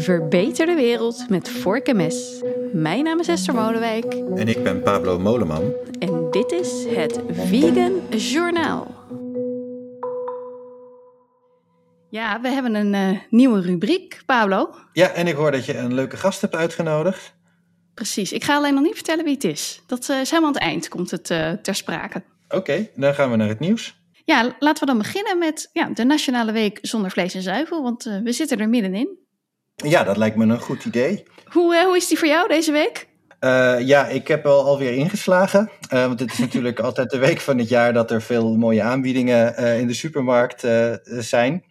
Verbeter de wereld met vork en mes. Mijn naam is Esther Molenwijk. En ik ben Pablo Moleman. En dit is het Vegan Journaal. Ja, we hebben een uh, nieuwe rubriek, Pablo. Ja, en ik hoor dat je een leuke gast hebt uitgenodigd. Precies. Ik ga alleen nog niet vertellen wie het is. Dat uh, is helemaal aan het eind, komt het uh, ter sprake. Oké, okay, dan gaan we naar het nieuws. Ja, laten we dan beginnen met ja, de Nationale Week zonder vlees en zuivel, want we zitten er middenin. Ja, dat lijkt me een goed idee. Hoe, uh, hoe is die voor jou deze week? Uh, ja, ik heb al alweer ingeslagen. want het is natuurlijk altijd de week van het jaar dat er veel mooie aanbiedingen in de supermarkt zijn.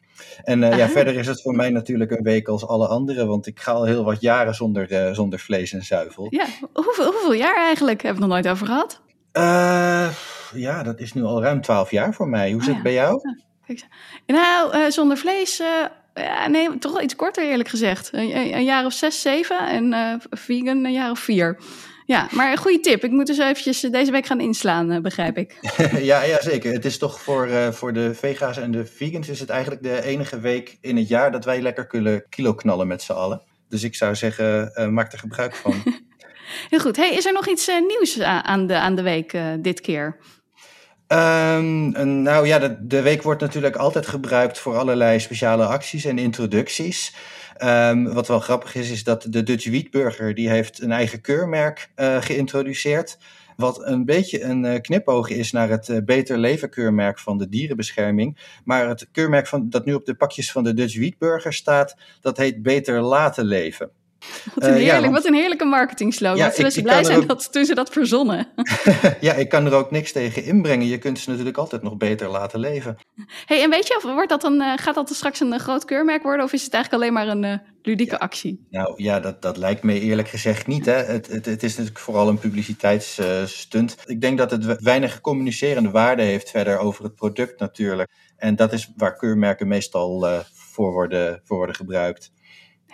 En ja, verder is het voor mij natuurlijk een week als alle andere, want ik ga al heel wat jaren zonder, zonder vlees en zuivel. Ja, hoeveel, hoeveel jaar eigenlijk? Hebben we het nog nooit over gehad? Ja, dat is nu al ruim twaalf jaar voor mij. Hoe zit het oh, ja. bij jou? Nou, zonder vlees, ja, nee, toch wel iets korter eerlijk gezegd. Een, een jaar of zes, zeven en vegan een jaar of vier. Ja, maar een goede tip. Ik moet dus eventjes deze week gaan inslaan, begrijp ik. ja, ja, zeker. Het is toch voor, voor de vega's en de vegans is het eigenlijk de enige week in het jaar dat wij lekker kunnen kilo knallen met z'n allen. Dus ik zou zeggen, maak er gebruik van. Heel goed. Hey, is er nog iets nieuws aan de, aan de week dit keer? Um, nou ja, de, de, week wordt natuurlijk altijd gebruikt voor allerlei speciale acties en introducties. Um, wat wel grappig is, is dat de Dutch Wietburger die heeft een eigen keurmerk uh, geïntroduceerd. Wat een beetje een uh, knipoog is naar het uh, Beter Leven keurmerk van de dierenbescherming. Maar het keurmerk van, dat nu op de pakjes van de Dutch Wietburger staat, dat heet Beter Laten Leven. Wat een, heerlijk, uh, ja, wat een heerlijke marketing slogan. Ja, Zullen ze blij zijn ook... dat, toen ze dat verzonnen? ja, ik kan er ook niks tegen inbrengen. Je kunt ze natuurlijk altijd nog beter laten leven. hey, en weet je, of wordt dat dan, uh, gaat dat straks een uh, groot keurmerk worden? Of is het eigenlijk alleen maar een ludieke ja, actie? Nou ja, dat, dat lijkt me eerlijk gezegd niet. Hè. Het, het, het is natuurlijk vooral een publiciteitsstunt. ik denk dat het weinig communicerende waarde heeft verder over het product natuurlijk. En dat is waar keurmerken meestal voor, worden, voor worden gebruikt.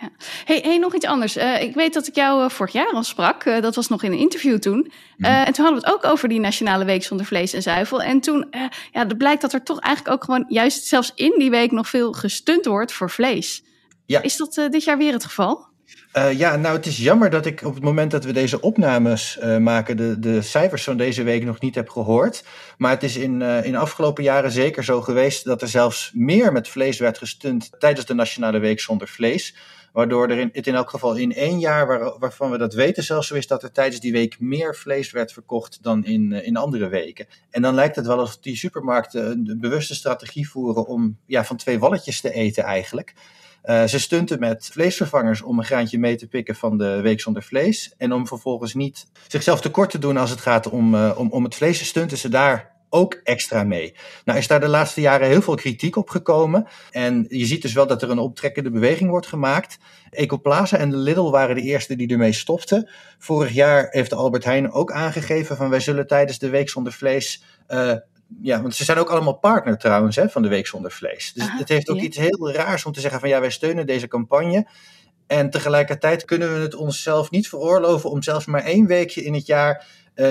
Ja. Hey, hey, nog iets anders. Uh, ik weet dat ik jou uh, vorig jaar al sprak. Uh, dat was nog in een interview toen. Mm. en toen hadden we het ook over die Nationale Week zonder vlees en zuivel. En toen ja, blijkt dat er toch eigenlijk ook gewoon juist zelfs in die week nog veel gestund wordt voor vlees. Ja. Is dat dit jaar weer het geval? ja, nou het is jammer dat ik op het moment dat we deze opnames maken de, de cijfers van deze week nog niet heb gehoord. Maar het is in, in de afgelopen jaren zeker zo geweest dat er zelfs meer met vlees werd gestund tijdens de Nationale Week zonder vlees. Waardoor er in, het in elk geval in één jaar waar, waarvan we dat weten zelfs zo is dat er tijdens die week meer vlees werd verkocht dan in, in andere weken. En dan lijkt het wel alsof die supermarkten een bewuste strategie voeren om ja, van twee walletjes te eten eigenlijk. Uh, ze stunten met vleesvervangers om een graantje mee te pikken van de week zonder vlees. En om vervolgens niet zichzelf tekort te doen als het gaat om, om, om het vlees, stunten ze daar ook extra mee. Nou is daar de laatste jaren heel veel kritiek op gekomen. En je ziet dus wel dat er een optrekkende beweging wordt gemaakt. Ecoplaza en de Lidl waren de eerste die ermee stopten. Vorig jaar heeft Albert Heijn ook aangegeven van wij zullen tijdens de week zonder vlees... Uh, ja, want ze zijn ook allemaal partner trouwens hè, van de Week Zonder Vlees. Dus Aha, het heeft ook ja. iets heel raars om te zeggen van ja, wij steunen deze campagne. En tegelijkertijd kunnen we het onszelf niet veroorloven om zelfs maar één weekje in het jaar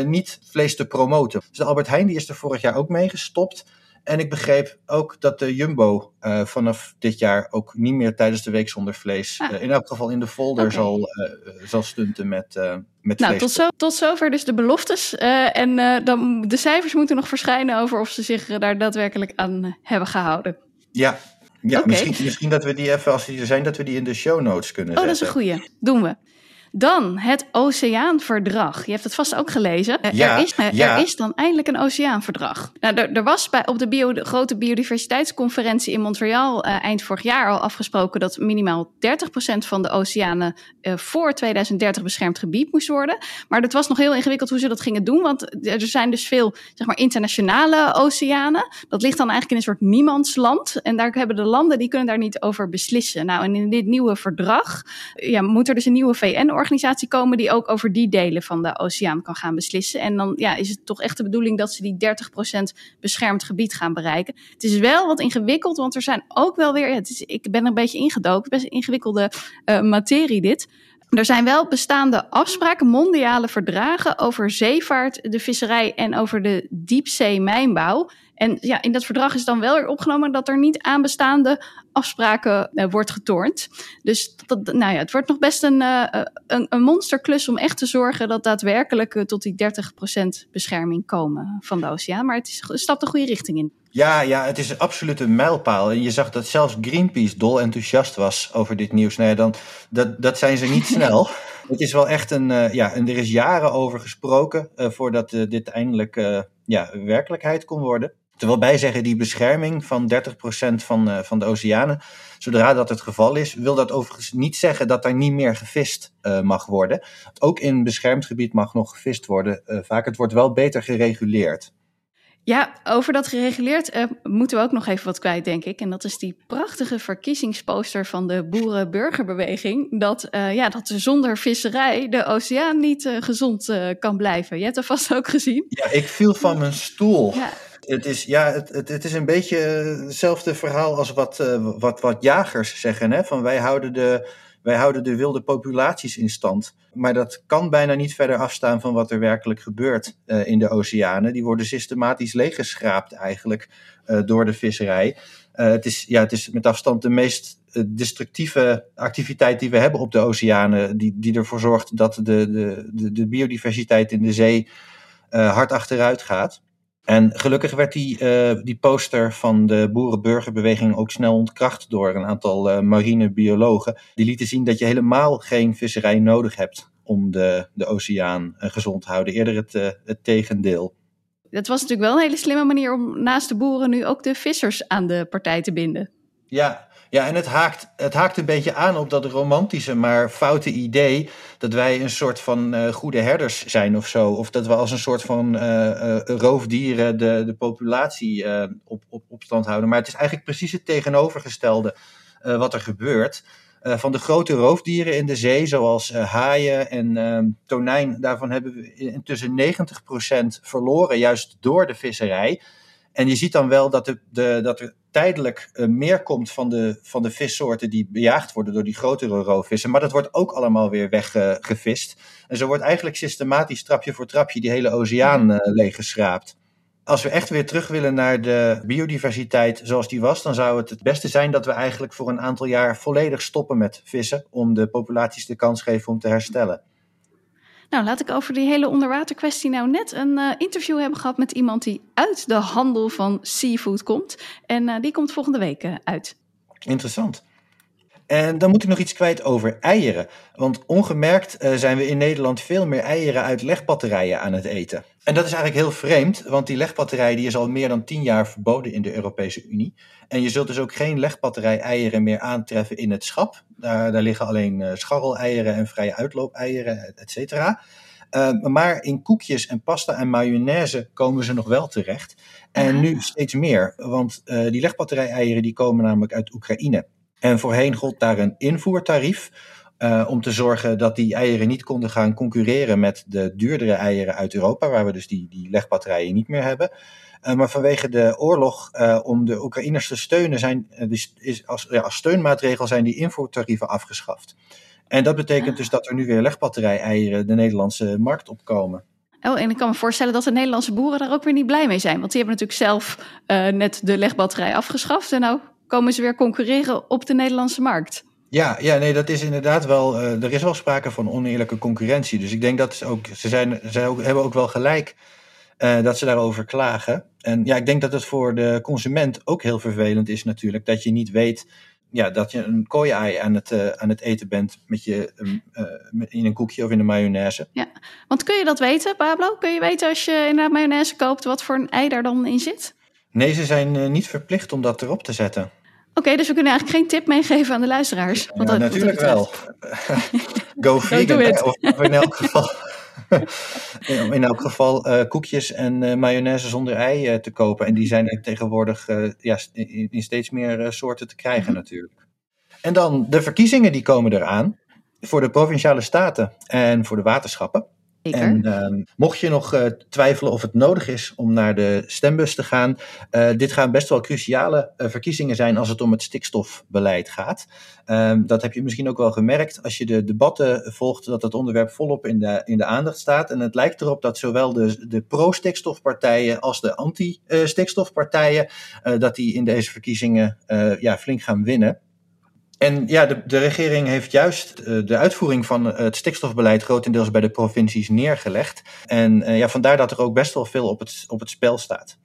niet vlees te promoten. Dus de Albert Heijn die is er vorig jaar ook mee gestopt. En ik begreep ook dat de Jumbo uh, vanaf dit jaar ook niet meer tijdens de week zonder vlees, ah. uh, in elk geval in de folder, okay. zal, zal stunten met, met nou, vlees. Tot, zo, tot zover dus de beloftes. en dan, de cijfers moeten nog verschijnen over of ze zich daar daadwerkelijk aan hebben gehouden. Ja, ja okay. misschien, misschien dat we die even, als die er zijn, dat we die in de show notes kunnen oh, zetten. Oh, dat is een goeie. Doen we. Dan het Oceaanverdrag. Je hebt het vast ook gelezen. Ja, er, is, er ja. is dan eindelijk een Oceaanverdrag. Nou, er, er was bij, op de, bio, de, grote biodiversiteitsconferentie in Montreal uh, eind vorig jaar al afgesproken dat minimaal 30% van de oceanen uh, voor 2030 beschermd gebied moest worden. Maar dat was nog heel ingewikkeld hoe ze dat gingen doen, want er zijn dus veel zeg maar, internationale oceanen. Dat ligt dan eigenlijk in een soort niemandsland. En daar hebben de landen die kunnen daar niet over beslissen. Nou, en in dit nieuwe verdrag ja, moet er dus een nieuwe VN-organisatie organisatie komen die ook over die delen van de oceaan kan gaan beslissen. En dan ja, is het toch echt de bedoeling dat ze die 30% beschermd gebied gaan bereiken. Het is wel wat ingewikkeld, want er zijn ook wel weer, het is, ik ben er een beetje ingedoken, best ingewikkelde uh, materie dit. Er zijn wel bestaande afspraken, mondiale verdragen over zeevaart, de visserij en over de diepzeemijnbouw. En ja, in dat verdrag is dan wel weer opgenomen dat er niet aan bestaande afspraken uh, wordt getornd. Dus dat, nou ja, het wordt nog best een, uh, een, een, monsterklus om echt te zorgen dat daadwerkelijk uh, tot die 30% bescherming komen van de oceaan. Maar het is een stap de goede richting in. Ja, ja, het is absoluut een mijlpaal. En je zag dat zelfs Greenpeace dol enthousiast was over dit nieuws. Nou ja, dan, dat, dat zijn ze niet snel. Het is wel echt een, uh, ja, en er is jaren over gesproken voordat dit eindelijk ja, werkelijkheid kon worden. Terwijl bij zeggen, die bescherming van 30% van, van de oceanen, zodra dat het geval is, wil dat overigens niet zeggen dat er niet meer gevist mag worden. Ook in beschermd gebied mag nog gevist worden. vaak, het wordt wel beter gereguleerd. Ja, over dat gereguleerd uh, moeten we ook nog even wat kwijt, denk ik. En dat is die prachtige verkiezingsposter van de boerenburgerbeweging. Dat, uh, ja, dat zonder visserij de oceaan niet uh, gezond kan blijven. Je hebt dat vast ook gezien. Ja, ik viel van mijn stoel. Ja. Het is, ja, het, het, is een beetje hetzelfde verhaal als wat, wat, wat jagers zeggen. Hè? Van wij houden de wij houden de wilde populaties in stand. Maar dat kan bijna niet verder afstaan van wat er werkelijk gebeurt uh, in de oceanen. Die worden systematisch leeggeschraapt eigenlijk door de visserij. Het, is, ja, het is met afstand de meest destructieve activiteit die we hebben op de oceanen. Die, die ervoor zorgt dat de, de, de, de biodiversiteit in de zee hard achteruit gaat. En gelukkig werd die, uh, die poster van de boerenburgerbeweging ook snel ontkracht door een aantal uh, marine biologen. Die lieten zien dat je helemaal geen visserij nodig hebt om de, de oceaan uh, gezond te houden. Eerder het, het tegendeel. Dat was natuurlijk wel een hele slimme manier om naast de boeren nu ook de vissers aan de partij te binden. Ja, ja, en het haakt, het haakt een beetje aan op dat romantische, maar foute idee dat wij een soort van uh, goede herders zijn of zo. Of dat we als een soort van uh, uh, roofdieren de, de populatie op, op, op stand houden. Maar het is eigenlijk precies het tegenovergestelde wat er gebeurt. van de grote roofdieren in de zee, zoals haaien en ehm, tonijn, daarvan hebben we intussen 90% verloren, juist door de visserij. En je ziet dan wel dat, de, de, dat er tijdelijk uh, meer komt van de, van de vissoorten die bejaagd worden door die grotere roofvissen. Maar dat wordt ook allemaal weer weggevist. Uh, en zo wordt eigenlijk systematisch trapje voor trapje die hele oceaan uh, leeggeschraapt. Als we echt weer terug willen naar de biodiversiteit zoals die was, dan zou het het beste zijn dat we eigenlijk voor een aantal jaar volledig stoppen met vissen. Om de populaties de kans geven om te herstellen. Nou, laat ik over die hele onderwaterkwestie nou net een uh, interview hebben gehad met iemand die uit de handel van seafood komt. En uh, die komt volgende week uh, uit. Interessant. En dan moet ik nog iets kwijt over eieren. Want ongemerkt zijn we in Nederland veel meer eieren uit legbatterijen aan het eten. En dat is eigenlijk heel vreemd, want die legbatterij die is al meer dan tien jaar verboden in de Europese Unie. En je zult dus ook geen legbatterij-eieren meer aantreffen in het schap. Daar, daar liggen alleen uh, scharreleieren en vrije uitloopeieren, et cetera. Uh, maar in koekjes en pasta en mayonaise komen ze nog wel terecht. En nu steeds meer, want uh, die legbatterij-eieren die komen namelijk uit Oekraïne. En voorheen gold daar een invoertarief. Uh, om te zorgen dat die eieren niet konden gaan concurreren met de duurdere eieren uit Europa, waar we dus die, die legbatterijen niet meer hebben. Uh, maar vanwege de oorlog uh, om de Oekraïners te steunen, zijn, dus is als, ja, als steunmaatregel zijn die invoertarieven afgeschaft. En dat betekent ah. dus dat er nu weer legbatterij-eieren de Nederlandse markt opkomen. Oh, en ik kan me voorstellen dat de Nederlandse boeren daar ook weer niet blij mee zijn. Want die hebben natuurlijk zelf net de legbatterij afgeschaft. En nou komen ze weer concurreren op de Nederlandse markt. Ja, ja, nee, dat is inderdaad wel. Uh, er is wel sprake van oneerlijke concurrentie. Dus ik denk dat ze ook. Ze, zijn, ze ook, hebben ook wel gelijk uh, dat ze daarover klagen. En ja, ik denk dat het voor de consument ook heel vervelend is, natuurlijk. Dat je niet weet. Ja, dat je een kooi-ei aan het, uh, aan het eten bent met je, in een koekje of in een mayonaise. Ja, want kun je dat weten, Pablo? Kun je weten als je inderdaad mayonaise koopt wat voor een ei daar dan in zit? Nee, ze zijn niet verplicht om dat erop te zetten. Oké, okay, dus we kunnen eigenlijk geen tip meegeven aan de luisteraars. Ja, dat, natuurlijk wel. Go vegan. Of, of in elk geval, in elk geval uh, koekjes en uh, mayonaise zonder ei uh, te kopen. En die zijn tegenwoordig ja, in, in, steeds meer soorten te krijgen -hmm. natuurlijk. En dan de verkiezingen die komen eraan. Voor de provinciale staten en voor de waterschappen. En uh, mocht je nog uh, twijfelen of het nodig is om naar de stembus te gaan, uh, dit gaan best wel cruciale uh, verkiezingen zijn als het om het stikstofbeleid gaat. Ehm, dat heb je misschien ook wel gemerkt als je de debatten volgt, dat het onderwerp volop in de, in de aandacht staat. En het lijkt erop dat zowel de, de pro-stikstofpartijen als de anti-stikstofpartijen, dat die in deze verkiezingen ja, flink gaan winnen. En ja, de, de regering heeft juist uh, de uitvoering van het stikstofbeleid grotendeels bij de provincies neergelegd. En uh, ja, vandaar dat er ook best wel veel op het, op het spel staat.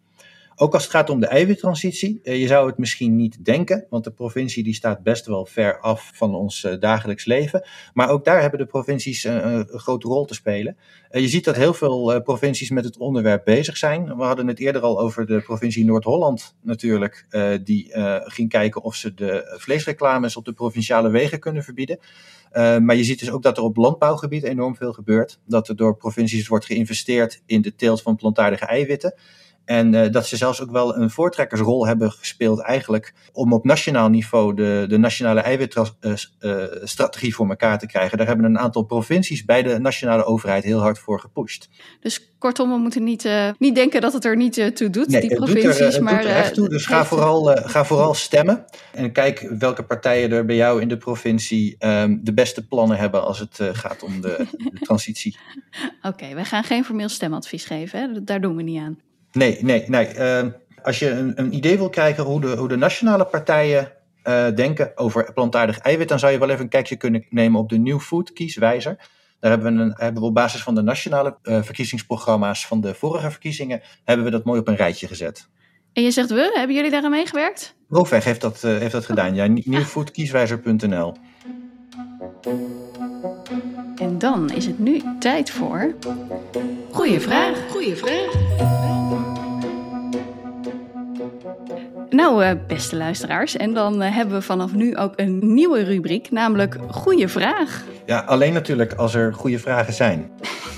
Ook als het gaat om de eiwittransitie, uh, je zou het misschien niet denken, want de provincie die staat best wel ver af van ons uh, dagelijks leven. Maar ook daar hebben de provincies uh, een grote rol te spelen. je ziet dat heel veel provincies met het onderwerp bezig zijn. We hadden het eerder al over de provincie Noord-Holland natuurlijk, die ging kijken of ze de vleesreclames op de provinciale wegen kunnen verbieden. maar je ziet dus ook dat er op landbouwgebied enorm veel gebeurt. Dat er door provincies wordt geïnvesteerd in de teelt van plantaardige eiwitten. En uh, dat ze zelfs ook wel een voortrekkersrol hebben gespeeld eigenlijk om op nationaal niveau de, de nationale eiwitstrategie uh, voor elkaar te krijgen. Daar hebben een aantal provincies bij de nationale overheid heel hard voor gepusht. Dus kortom, we moeten niet, uh, niet denken dat het er niet toe doet, nee, die provincies. Doet er, maar, doet er echt toe, dus ga vooral, ga vooral stemmen. En kijk welke partijen er bij jou in de provincie um, de beste plannen hebben als het gaat om de, de transitie. Oké, okay, wij gaan geen formeel stemadvies geven, hè? daar doen we niet aan. Nee, nee, nee. Uh, als je een, een, idee wil krijgen hoe de, hoe de nationale partijen uh, denken over plantaardig eiwit, dan zou je wel even een kijkje kunnen nemen op de New Food kieswijzer. Daar hebben we, een, hebben we op basis van de nationale uh, verkiezingsprogramma's van de vorige verkiezingen, hebben we dat mooi op een rijtje gezet. En je zegt we, hebben jullie daaraan meegewerkt? Profweg heeft dat, uh, heeft dat gedaan, ja. Newfoodkieswijzer.nl En dan is het nu tijd voor... Goeie vraag. Goeie vraag. Nou, uh, beste luisteraars, en dan uh, hebben we vanaf nu ook een nieuwe rubriek, namelijk Goeie Vraag. Ja, alleen natuurlijk als er goede vragen zijn.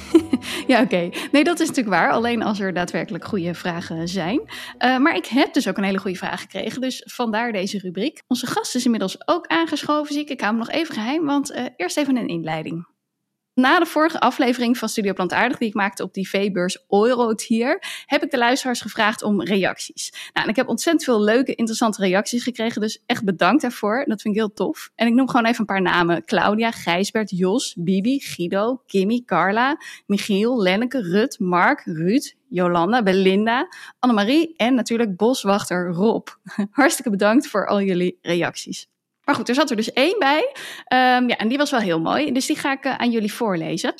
ja, oké. Okay. Nee, dat is natuurlijk waar. Alleen als er daadwerkelijk goede vragen zijn. Uh, maar ik heb dus ook een hele goede vraag gekregen. Dus vandaar deze rubriek. Onze gast is inmiddels ook aangeschoven, zie ik. Ik hou hem nog even geheim, want eerst even een inleiding. Na de vorige aflevering van Studio Plantaardig, die ik maakte op die V-beurs Eurotier, heb ik de luisteraars gevraagd om reacties. Nou, en ik heb ontzettend veel leuke, interessante reacties gekregen, dus echt bedankt daarvoor. Dat vind ik heel tof. En ik noem gewoon even een paar namen. Claudia, Gijsbert, Jos, Bibi, Guido, Kimmy, Carla, Michiel, Lenneke, Rut, Mark, Ruud, Jolanda, Belinda, Annemarie en natuurlijk boswachter Rob. Hartstikke bedankt voor al jullie reacties. Maar goed, er zat er dus één bij. Um, ja, en die was wel heel mooi. Dus die ga ik uh, aan jullie voorlezen.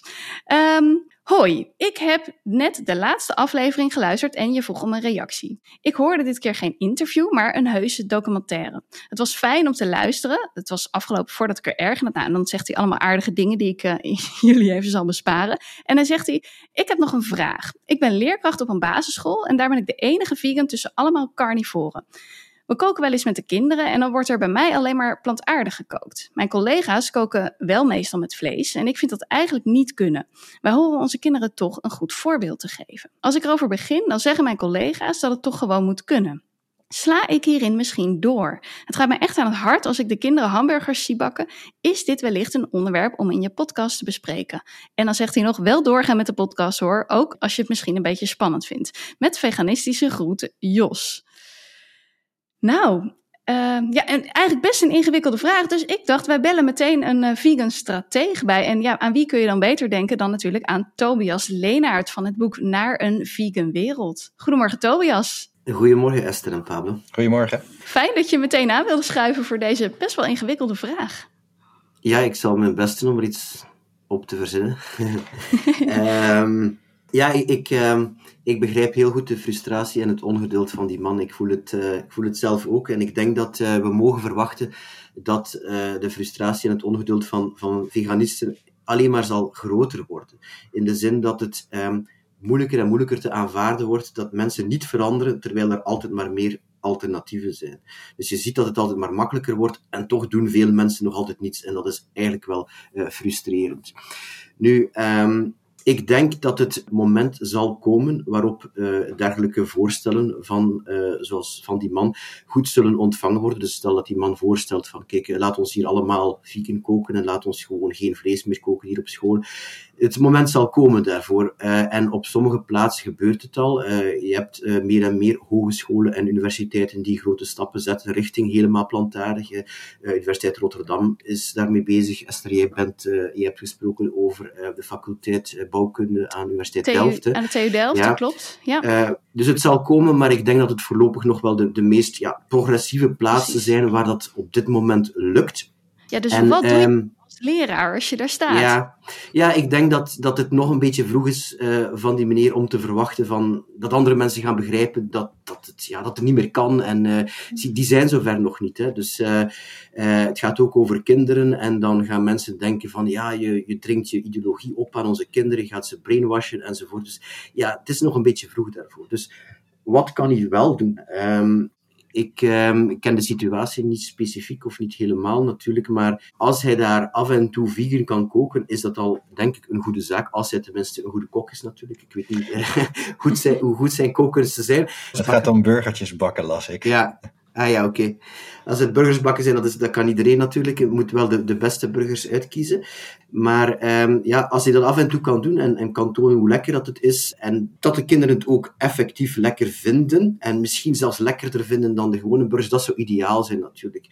Um, hoi, ik heb net de laatste aflevering geluisterd en je vroeg om een reactie. Ik hoorde dit keer geen interview, maar een heuse documentaire. Het was fijn om te luisteren. Het was afgelopen voordat ik er erg nou, en dan zegt hij allemaal aardige dingen die ik uh, jullie even zal besparen. En dan zegt hij, ik heb nog een vraag. Ik ben leerkracht op een basisschool en daar ben ik de enige vegan tussen allemaal carnivoren. We koken wel eens met de kinderen en dan wordt er bij mij alleen maar plantaardig gekookt. Mijn collega's koken wel meestal met vlees en ik vind dat eigenlijk niet kunnen. Wij horen onze kinderen toch een goed voorbeeld te geven. Als ik erover begin, dan zeggen mijn collega's dat het toch gewoon moet kunnen. Sla ik hierin misschien door? Het gaat mij echt aan het hart als ik de kinderen hamburgers zie bakken. Is dit wellicht een onderwerp om in je podcast te bespreken? En dan zegt hij nog wel doorgaan met de podcast hoor, ook als je het misschien een beetje spannend vindt. Met veganistische groeten, Jos. Nou, uh, ja, en eigenlijk best een ingewikkelde vraag. Dus ik dacht, wij bellen meteen een uh, vegan strateeg bij. En ja, aan wie kun je dan beter denken dan natuurlijk aan Tobias Leenaert van het boek Naar een Vegan Wereld. Goedemorgen, Tobias. Goedemorgen, Esther en Pablo. Goedemorgen. Fijn dat je meteen aan wilde schuiven voor deze best wel ingewikkelde vraag. Ja, ik zal mijn best doen om er iets op te verzinnen. um, ja, ik, uh, ik begrijp heel goed de frustratie en het ongeduld van die man. Ik voel het, uh, ik voel het zelf ook. En ik denk dat uh, we mogen verwachten dat uh, de frustratie en het ongeduld van, van veganisten alleen maar zal groter worden. In de zin dat het um, moeilijker en moeilijker te aanvaarden wordt dat mensen niet veranderen, terwijl er altijd maar meer alternatieven zijn. Dus je ziet dat het altijd maar makkelijker wordt en toch doen veel mensen nog altijd niets. En dat is eigenlijk wel frustrerend. Nu, um, ik denk dat het moment zal komen waarop uh, dergelijke voorstellen van, uh, zoals van die man goed zullen ontvangen worden. Dus stel dat die man voorstelt van, kijk, laat ons hier allemaal vegan koken en laat ons gewoon geen vlees meer koken hier op school het moment zal komen daarvoor. Uh, en op sommige plaatsen gebeurt het al. Uh, je hebt uh, meer en meer hogescholen en universiteiten die grote stappen zetten richting helemaal plantaardig. Universiteit Rotterdam is daarmee bezig. Esther, jij bent, je hebt gesproken over de faculteit bouwkunde aan Universiteit TU, Delft. Aan de TU Delft, ja. dat klopt. Ja. dus het zal komen, maar ik denk dat het voorlopig nog wel de, de meest ja, progressieve plaatsen Precies. zijn waar dat op dit moment lukt. Ja, dus en, wat doe je als leraar als je daar staat? Ja, ja ik denk dat, dat het nog een beetje vroeg is uh, van die meneer om te verwachten van, dat andere mensen gaan begrijpen dat, dat, het, ja, dat het niet meer kan. En uh, die zijn zover nog niet. Hè. Dus uh, het gaat ook over kinderen en dan gaan mensen denken van ja, je, je dringt je ideologie op aan onze kinderen, je gaat ze brainwashen enzovoort. Dus ja, het is nog een beetje vroeg daarvoor. Dus wat kan hij wel doen? Um, ik, um, ik ken de situatie niet specifiek of niet helemaal natuurlijk, maar als hij daar af en toe vegan kan koken, is dat al, denk ik, een goede zaak. Als hij tenminste een goede kok is natuurlijk. Ik weet niet goed zijn, hoe goed zijn kokers zijn. Het gaat om burgertjes bakken, las ik. Ja, Ah ja, oké. Okay. Als het burgersbakken zijn, dat, is, dat kan iedereen natuurlijk. Je moet wel de, de beste burgers uitkiezen. Maar um, ja, als je dat af en toe kan doen en, en kan tonen hoe lekker dat het is, en dat de kinderen het ook effectief lekker vinden, en misschien zelfs lekkerder vinden dan de gewone burgers, dat zou ideaal zijn natuurlijk.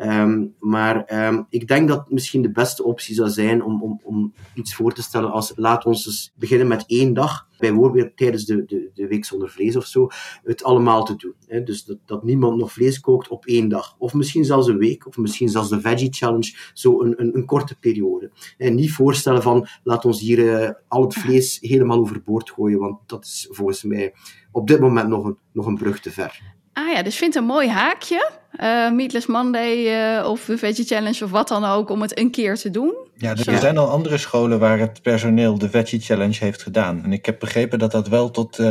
Um, maar um, ik denk dat misschien de beste optie zou zijn om, om, om iets voor te stellen als laat ons eens beginnen met één dag bijvoorbeeld tijdens de, de, de week zonder vlees of zo, het allemaal te doen. Hè? Dus dat, dat niemand nog vlees kookt op één dag. Of misschien zelfs een week, of misschien zelfs de Veggie Challenge, zo een, een, een korte periode. En niet voorstellen van, laat ons hier uh, al het vlees helemaal overboord gooien, want dat is volgens mij op dit moment nog een, nog een brug te ver. Ah ja, dus vind een mooi haakje. Uh, Meatless Monday uh, of de Veggie Challenge of wat dan ook, om het een keer te doen. Ja, er Zo. zijn al andere scholen waar het personeel de Veggie Challenge heeft gedaan. En ik heb begrepen dat dat wel tot uh,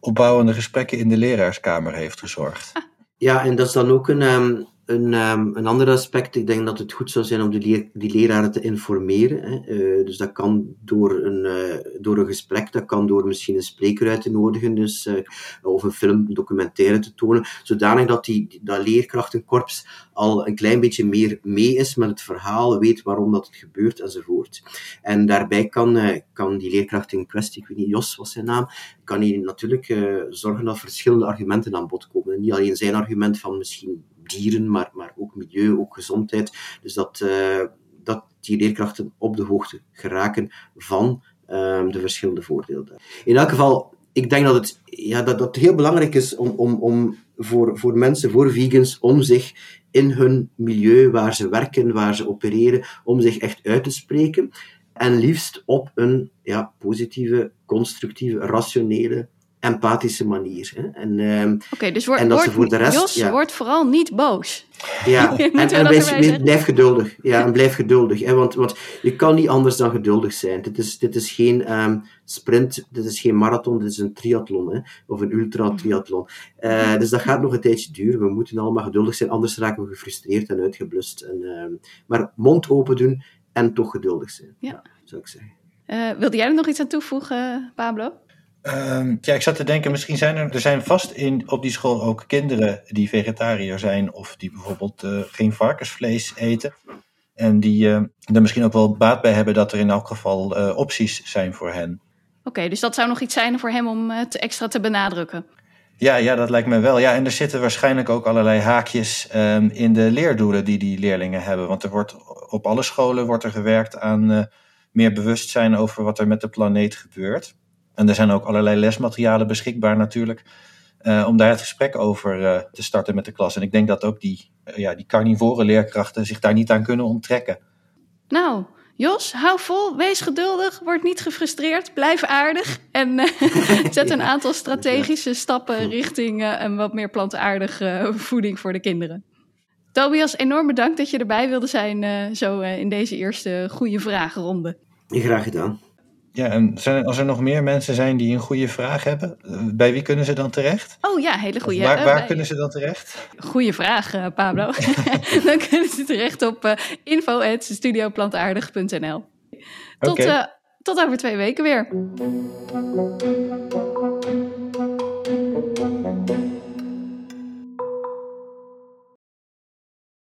opbouwende gesprekken in de leraarskamer heeft gezorgd. Ah. Ja, en dat is dan ook een, um, een, um, een ander aspect, ik denk dat het goed zou zijn om de die leraren te informeren. Hè. Uh, dus dat kan door een, uh, door een gesprek, dat kan door misschien een spreker uit te nodigen, dus, uh, of een film, een documentaire te tonen, zodanig dat die, dat leerkrachtenkorps al een klein beetje meer mee is met het verhaal, weet waarom dat het gebeurt enzovoort. En daarbij kan, kan die leerkracht in kwestie, ik weet niet, Jos was zijn naam, kan hij natuurlijk zorgen dat verschillende argumenten aan bod komen. En niet alleen zijn argument van misschien dieren, maar, maar ook milieu, ook gezondheid. Dus dat, uh, dat die leerkrachten op de hoogte geraken van um, de verschillende voordelen. In elk geval, ik denk dat het, ja, dat, dat heel belangrijk is om, om, om voor, voor mensen, voor vegans, om zich in hun milieu waar ze werken, waar ze opereren, om zich echt uit te spreken. En liefst op een ja, positieve, constructieve, rationele empathische manier. Hè. En, uh, okay, dus word, en dat ze voor de rest. Jos, ja. wordt vooral niet boos. Ja, en, en blijf, blijf, geduldig. Ja, en blijf geduldig. Hè, want, want je kan niet anders dan geduldig zijn. Dit is, dit is geen um, sprint, dit is geen marathon, dit is een triathlon. Hè, of een ultra-triathlon. Uh, dus dat gaat nog een tijdje duren. We moeten allemaal geduldig zijn, anders raken we gefrustreerd en uitgeblust. En, uh, maar mond open doen en toch geduldig zijn. Ja. Zou ik zeggen. Uh, wilde jij er nog iets aan toevoegen, Pablo? Uh, ja, ik zat te denken, misschien zijn er, er zijn vast in, op die school ook kinderen die vegetariër zijn of die bijvoorbeeld uh, geen varkensvlees eten. En die uh, er misschien ook wel baat bij hebben dat er in elk geval uh, opties zijn voor hen. Oké, okay, dus dat zou nog iets zijn voor hem om het extra te benadrukken. Ja, ja, dat lijkt me wel. Ja, en er zitten waarschijnlijk ook allerlei haakjes um, in de leerdoelen die die leerlingen hebben. Want er wordt op alle scholen wordt er gewerkt aan meer bewustzijn over wat er met de planeet gebeurt. En er zijn ook allerlei lesmaterialen beschikbaar natuurlijk. Uh, om daar het gesprek over uh, te starten met de klas. En ik denk dat ook die, uh, ja, die carnivore leerkrachten zich daar niet aan kunnen onttrekken. Nou, Jos, hou vol, wees geduldig, word niet gefrustreerd, blijf aardig. En zet een aantal strategische stappen richting een wat meer plantaardige voeding voor de kinderen. Tobias, enorm bedankt dat je erbij wilde zijn zo in deze eerste goede vragenronde. Graag gedaan. Ja, en zijn, als er nog meer mensen zijn die een goede vraag hebben, eh, bij wie kunnen ze dan terecht? Oh ja, hele goede. Waar, waar kunnen ze dan terecht? Goeie vraag, uh, Pablo. dan kunnen ze terecht op uh, info.studioplantaardig.nl. Tot okay. tot over twee weken weer.